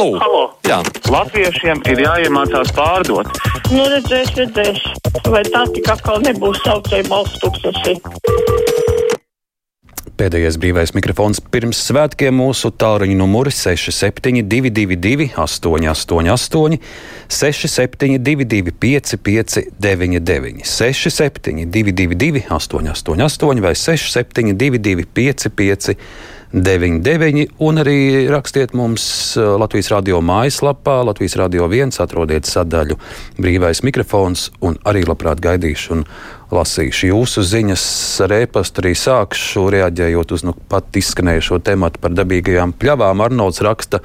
Halo! Halo. Jā. Latviešiem ir jāiemācās pārdot. Nu, redzēs, redzēs. Vai tā tik atkal nebūs saucēja balsts tūkstoši? Pēdējais brīvais mikrofons pirms svētkiem mūsu tālruņa numuri 6722, 888, 672, 559, 672, 888 vai 672, 559, un arī rakstiet mums uh, Latvijas radio mājaslapā, Latvijas radio viens, atrodiet sadaļu brīvais mikrofons, un arī labprāt gaidīšu un lasīšu jūsu ziņas ar e-pastu, arī sākšu reaģējot uz nu pat izskanējušo tematu par dabīgajām pļavām. Arnolds raksta,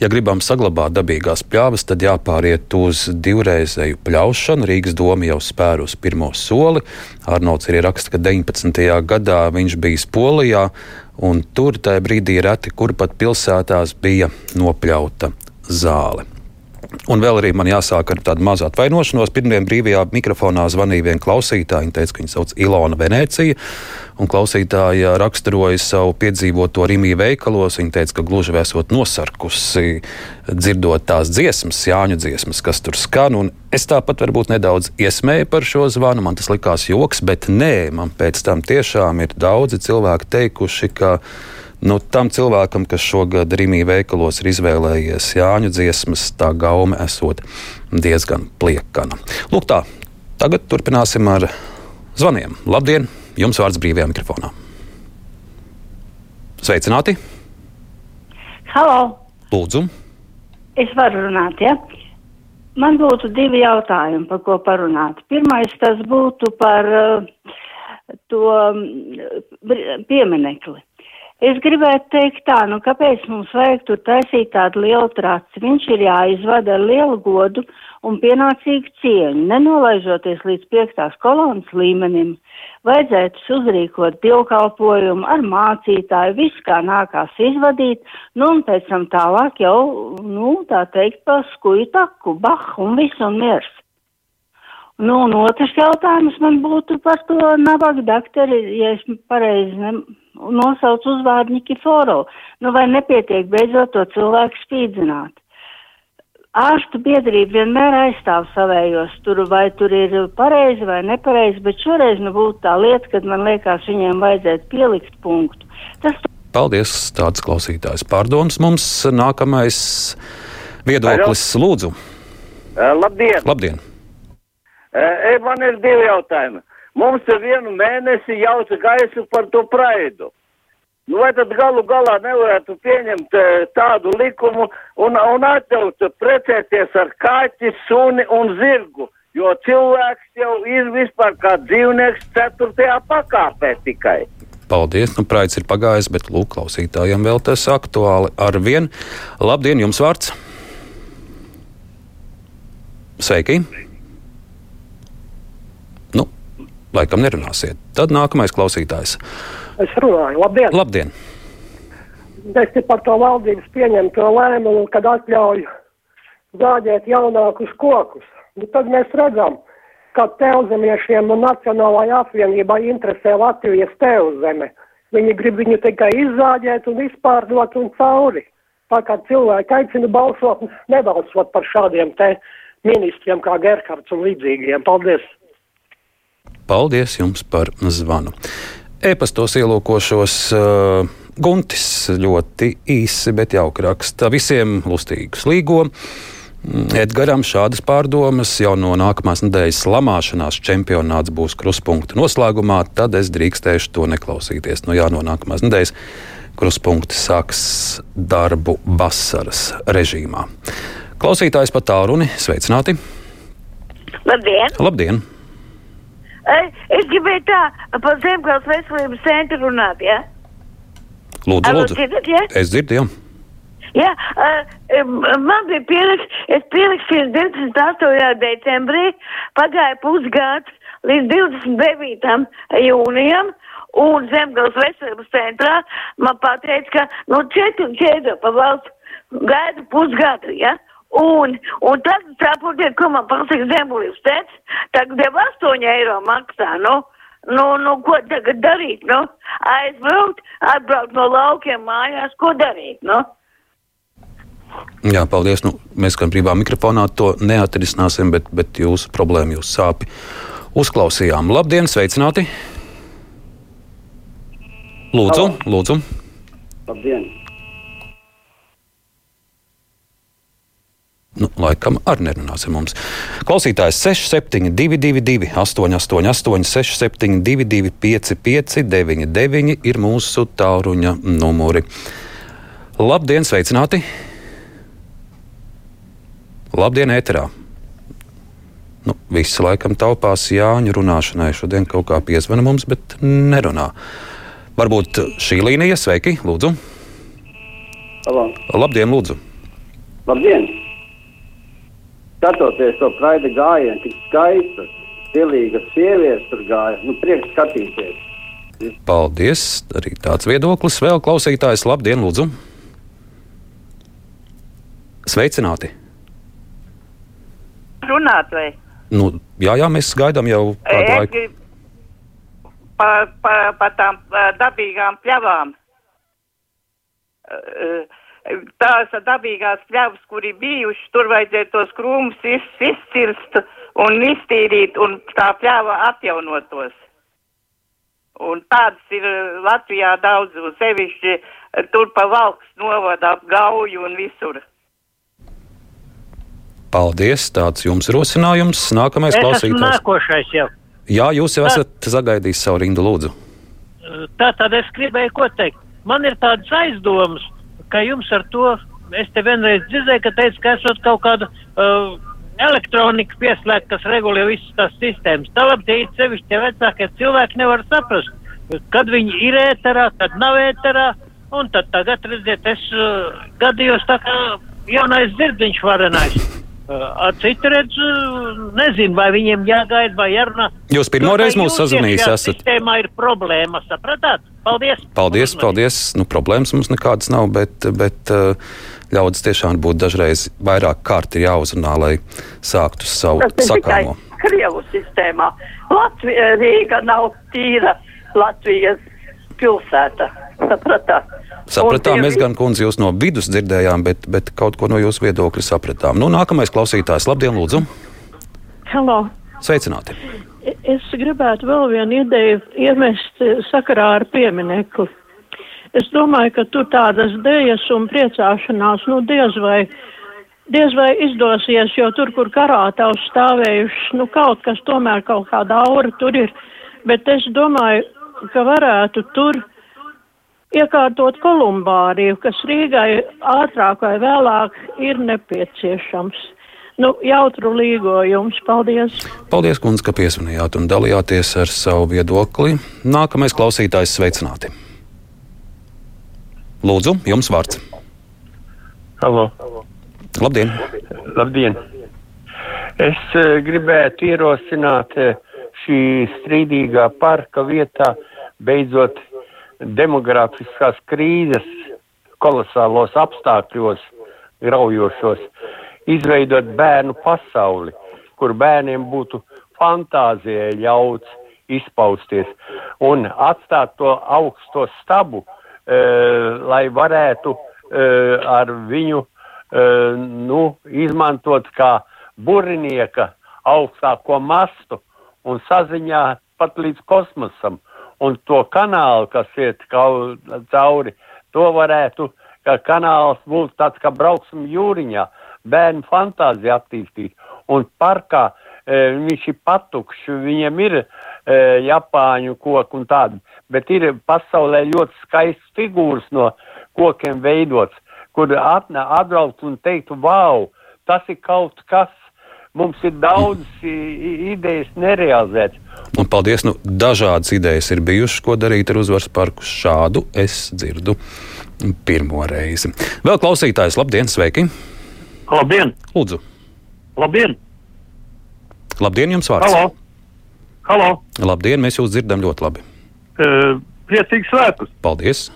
ja gribam saglabāt dabīgās pļavas, tad jāpāriet uz divreizēju pļaušanu. Rīgas doma jau spēr uz pirmo soli. Arnolds arī raksta, ka 19. gadā viņš bijis Polijā, un tur tajā brīdī reti, kur pat pilsētās bija nopļauta zāle. Un vēl arī man jāsāk ar tādu mazu atvainošanos. Pirmajā brīvajā mikrofonā zvanīja viena klausītāja. Viņa teica, ka viņa sauc Ilona Venecija. Un klausītāja raksturoja savu piedzīvoto Rīgā veikalos. Viņa teica, ka gluži esot nosarkusi, dzirdot tās dziesmas, Jāņu dziesmas, kas tur skan. Un es tāpat varbūt nedaudz iesmēju par šo zvanu. Man tas likās joks, bet nē, man pēc tam tiešām ir daudzi cilvēki teikuši, ka Nu, tam cilvēkam, kas šogad Rīgā veikalos ir izvēlējies Jāņu dziesmas, tā gaume esot diezgan pliekana. Lūk, tā. Tagad turpināsim ar zvaniem. Labdien! Jums vārds brīvajā mikrofonā. Sveicināti! Halo! Lūdzu! Es varu runāt, ja? Man būtu divi jautājumi, par ko parunāt. Pirmais tas būtu par uh, to um, pieminekli. Es gribētu teikt tā, nu kāpēc mums vajag tur taisīt tādu lielu traci? Viņš ir jāizvada ar lielu godu un pienācīgu cieņu, nenolaižoties līdz piektās kolonas līmenim. Vajadzētu uzrīkot dievkalpojumu ar mācītāju, viss kā nākās izvadīt, nu un pēc tam tālāk jau, nu tā teikt, pa skuju taku, bah un viss un miers. Nu, un otrs jautājums man būtu par to nabaga dakteri, ja es pareizi ne, nosaucu uzvārdu Nikiforo. Nu, vai nepietiek beidzot to cilvēku spīdzināt? Ārstu biedrība vienmēr aizstāv savējos, tur vai tur ir pareizi vai nepareizi, bet šoreiz nu būtu tā lieta, kad man liekas, viņiem vajadzētu pielikt punktu. Tas... Paldies, tāds klausītājs pārdoms mums. Nākamais viedoklis, lūdzu. Uh, labdien! Labdien! E, man ir divi jautājumi. Mums ir vienu mēnesi jauca gaisu par to praidu. Nu, vai tad galu galā nevarētu pieņemt e, tādu likumu un, un atļaut precēties ar kaķi, suni un zirgu? Jo cilvēks jau ir vispār kā dzīvnieks ceturtajā pakāpē tikai. Paldies, nu praids ir pagājis, bet lūk, klausītājiem vēl tas aktuāli ar vien. Labdien, jums vārds! Sveiki! Laikam nerunāsiet. Tad nākamais klausītājs. Es runāju, labdien! Labdien! Es par to valdības pieņemto lēmumu, kad atļauj zāģēt jaunākus kokus. Nu, tad mēs redzam, ka tevzemiešiem un Nacionālajai apvienībai interesē Latvijas tevzeme. Viņi grib viņu tikai izzāģēt un izpārdot un cauri. Tā kā cilvēki aicina balsot, nebalsot par šādiem te ministriem kā Gerhards un līdzīgiem. Paldies! Paldies jums par zvanu. E-pastos ielūkošos uh, Guntis ļoti īsi, bet jauki raksta visiem lustīgus līgo. Edgars šādas pārdomas jau no nākamās nedēļas lamāšanās čempionāts būs kruspunkta noslēgumā, tad es drīkstēšu to neklausīties. No, jā, no nākamās nedēļas kruspunkti sāks darbu vasaras režīmā. Klausītājs pat tālruni, sveicināti! Labdien! Labdien. Es gribēju tā par Zemgājas veselības centru runāt, jā? Ja? Lūdzu, Alo, lūdzu. dzirdat, ja? Es dzirdu, jā. Jā, uh, man bija pieliks, es pielikstīju 28. decembrī, pagāja pusgads līdz 29. jūnijam, un Zemgājas veselības centrā man pateica, ka no 4 un 4 pa valsts gaidu pusgadu, ja? Un, un tad saprotiet, ko man pasaka Zemgājas teica, tagad jau 8 eiro maksā, nu. Nu, nu, ko tagad darīt, nu? Aizbraukt, atbraukt no laukiem mājās, ko darīt, nu? Jā, paldies. Nu, mēs gan brīvā mikrofonā to neatrisināsim, bet, bet jūsu problēmu, jūsu sāpi uzklausījām. Labdien, sveicināti! Lūdzu, Halo. lūdzu. Labdien! Nu, laikam arī nerunās ar mums. Klausītājs 6722, 888, 672, 559, ir mūsu tālruņa numuri. Labdien, sveicināti! Labdien, ēterā! Nu, visi laikam taupās Jāņa runāšanai. Šodien kaut kā piezvana mums, bet nerunā. Varbūt šī līnija, sveiki, lūdzu. Halo. Labdien, lūdzu. Labdien! Skatoties to praida gājienu, tik skaistas, stilīgas sievietes tur gāja. Nu, prieks skatīties. Paldies! Arī tāds viedoklis. Vēl klausītājs, labdien, lūdzu. Sveicināti! runāt vai? Nu, jā, jā, mēs gaidām jau kādu laiku. par pa, pa tām dabīgām pļavām. Ā, Tās dabīgās pļavas, kuri bijuši, tur vajadzēja tos krūmus iz, izcirst un iztīrīt, un tā pļava atjaunotos. Un tādas ir ā, Latvijā daudz, un sevišķi ā, tur pa valks novada ap gauju un visur. Paldies! Tāds jums rosinājums. Nākamais Es klausītājs. nākošais jau. Jā, jūs jau esat sagaidījis savu rindu, lūdzu. Tā tad es gribēju ko teikt. Man ir tādas aizdomas, ka jums ar to, es te vienreiz dzirdēju, ka teica, ka esat kaut kāda uh, elektronika pieslēgta, kas regulē visas tās sistēmas. Tālāk tie ir sevišķi tie vecākie cilvēki nevar saprast, kad viņi ir ēterā, kad nav ēterā, un tad tagad, redziet, es uh, gadījos tā kā jaunais dzirdiņš varenais. Uh, Citi redz, uh, nezinu, vai viņiem jāgaida vai jārunā. Jūs pirmo reizi mūs esat. Sistēmā ir problēma, sapratāt? Paldies! Paldies, paldies. Nu, problēmas mums nekādas nav, bet, bet uh, ļaudis tiešām būtu dažreiz vairāk kārti jāuzrunā, lai sāktu savu sakāmo. Krievu sistēmā. Latvija, Rīga nav tīra Latvijas pilsēta. Sapratāt? Sapratām, mēs gan kundzi jūs no vidus dzirdējām, bet, bet kaut ko no jūsu viedokļa sapratām. Nu, nākamais klausītājs, labdien, lūdzu! Halo. Sveicināti! Es gribētu vēl vienu ideju iemest eh, sakarā ar pieminekli. Es domāju, ka tur tādas dēļas un priecāšanās, nu, diez vai, diez vai izdosies, jo tur, kur karātavs stāvējuši, nu, kaut kas tomēr kaut kāda aura tur ir. Bet es domāju, ka varētu tur iekārtot kolumbāriju, kas Rīgai ātrāk vai vēlāk ir nepieciešams. Nu, jautru līgojums. Paldies! Paldies, kundze, ka piesvanījāt un dalījāties ar savu viedokli. Nākamais klausītājs sveicināti. Lūdzu, jums vārds. Halo. Labdien! Labdien! Es uh, gribētu ierosināt uh, šī strīdīgā parka vietā beidzot demografiskās krīzes kolosālos apstākļos, graujošos, izveidot bērnu pasauli, kur bērniem būtu fantāzijai ļauts izpausties un atstāt to augsto stabu, uh, lai varētu uh, ar viņu uh, nu, izmantot kā burinieka augstāko mastu un saziņā pat līdz kosmosam. Un to kanālu, kas iet cauri, to varētu, ka kanāls būtu tāds kā brauksme jūriņā, bērnu fantāzija attīstīt. Un parkā e, viņš ir patukšs, viņiem ir e, japāņu koku un tādi, bet ir pasaulē ļoti skaists figūras no kokiem veidots, kur atnā, atbraukt un teiktu, wow, tas ir kaut kas, mums ir daudz idejas nerealizētas. Un paldies, nu, dažādas idejas ir bijušas, ko darīt ar uzvaras parku. Šādu es dzirdu pirmo reizi. Vēl klausītājs, labdien, sveiki! Labdien! Lūdzu! Labdien! Labdien, jums vārds! Halo! Halo! Labdien, mēs jūs dzirdam ļoti labi. Uh, priecīgs svētkus! Paldies!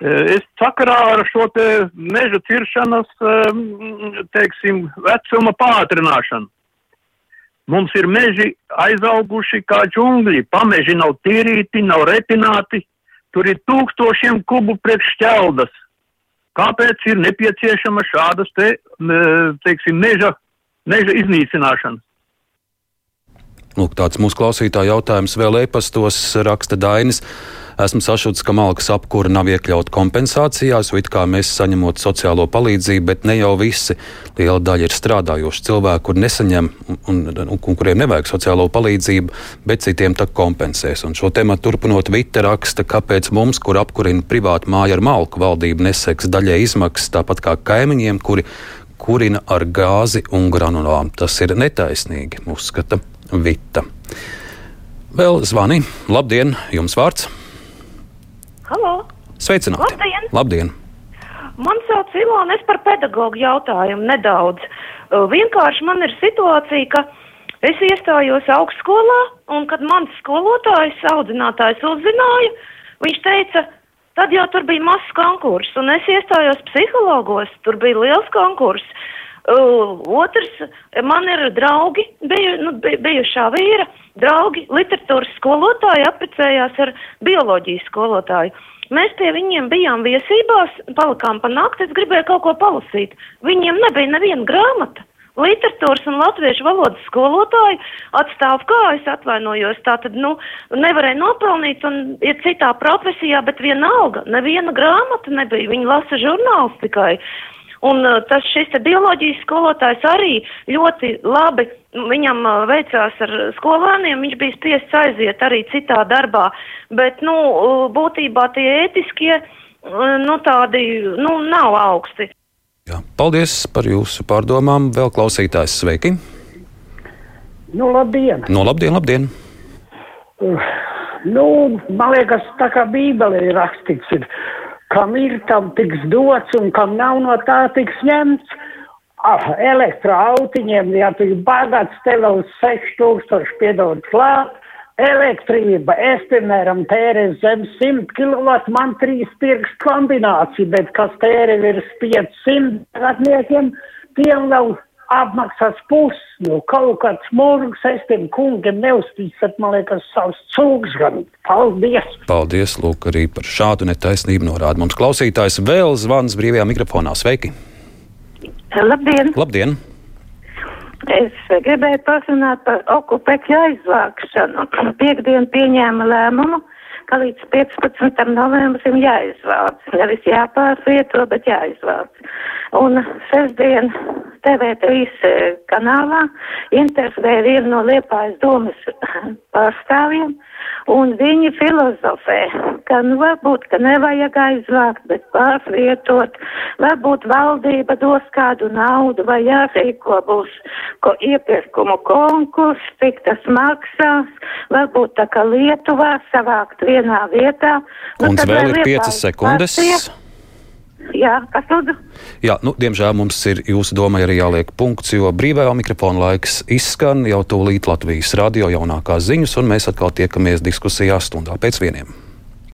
Uh, es sakarā ar šo te meža ciršanas, um, teiksim, vecuma pātrināšanu. Mums ir meži aizauguši kā džungļi, pameži nav tīrīti, nav retināti, tur ir tūkstošiem kubu priekš šķeldas. Kāpēc ir nepieciešama šādas te, teiksim, meža, meža iznīcināšana. Lūk, tāds mūsu klausītāja jautājums vēl e-pastos raksta Dainis. Esmu sašutis, ka malkas apkūra nav iekļauta kompensācijās, jo it kā mēs saņemot sociālo palīdzību, bet ne jau visi. Liela daļa ir strādājoši cilvēki, kur nesaņem un, un, un, un kuriem nevajag sociālo palīdzību, bet citiem tā kompensēs. Un šo tēmu turpinot, Vita raksta, kāpēc mums, kur apkurina privāta māja ar malku, valdība neseks daļai izmaksas, tāpat kā kaimiņiem, kuri kurina ar gāzi un granulām. Tas ir netaisnīgi, uzskata Vita. Vēl zvani. Labdien, jums vārds! Halo! Sveicināti! Labdien! Labdien. Man sauc Ilona, es par pedagoģu jautājumu nedaudz. Vienkārši man ir situācija, ka es iestājos augstskolā, un kad mans skolotājs, audzinātājs uzzināja, viņš teica, tad jau tur bija mazs konkurss, un es iestājos psihologos, tur bija liels konkurss. Uh, otrs, man ir draugi, biju, nu, bijušā vīra, draugi, literatūras skolotāji apprecējās ar bioloģijas skolotāju. Mēs pie viņiem bijām viesībās, palikām pa nakti, es gribēju kaut ko palasīt. Viņiem nebija neviena grāmata. Literatūras un latviešu valodas skolotāji atstāv kā es atvainojos, tā tad, nu, nevarēja nopelnīt un ir citā profesijā, bet vienalga, neviena grāmata nebija, viņi lasa žurnāls tikai. Un uh, tas šis te bioloģijas skolotājs arī ļoti labi, viņam uh, veicās ar skolēniem, viņš bija spiests aiziet arī citā darbā, bet, nu, uh, būtībā tie ētiskie, nu, tādi, nu, nav augsti. Jā, paldies par jūsu pārdomām. Vēl klausītājs sveiki! Nu, labdien! No labdien, labdien! Uh, nu, man liekas, tā kā Bībelē ir rakstīts, ir kam ir, tam tiks dots, un kam nav no tā tiks ņemts. Ah, elektroautiņiem, ja tu ir bagāts, tev uz 6000 piedod klāt, elektrība, es, piemēram, tērēju zem 100 kW, man trīs pirkstu kombinācija, bet kas tērē virs 500 gadniekiem, tiem nav apmaksās pusi, nu kaut kāds mūrgs, es tiem kungiem neuzticat, man liekas, savs cūks gan. Paldies! Paldies, lūk, arī par šādu netaisnību norāda mums klausītājs. Vēl zvans brīvajā mikrofonā. Sveiki! Labdien! Labdien! Es gribēju parunāt par okupēkļu aizvākšanu. Piektdien pieņēma lēmumu, ka līdz 15. novembrim jāizvāc. Nevis jāpārsvieto, bet jāizvāc. Un sestdien TV3 eh, kanālā intervēja vienu no Liepājas domas pārstāvjiem, un viņi filozofē, ka nu varbūt, ka nevajag aizvākt, bet pārvietot, varbūt valdība dos kādu naudu vai jārīko būs ko iepirkumu konkurss, cik tas maksās, varbūt tā kā Lietuvā savākt vienā vietā. Un nu, vēl ir 5 sekundes. Partija, Jā, kas lūdzu? Jā, nu, diemžēl mums ir jūsu domai arī jāliek punkts, jo brīvajā mikrofona laiks izskan jau tūlīt Latvijas radio jaunākās ziņas, un mēs atkal tiekamies diskusijā stundā pēc vieniem.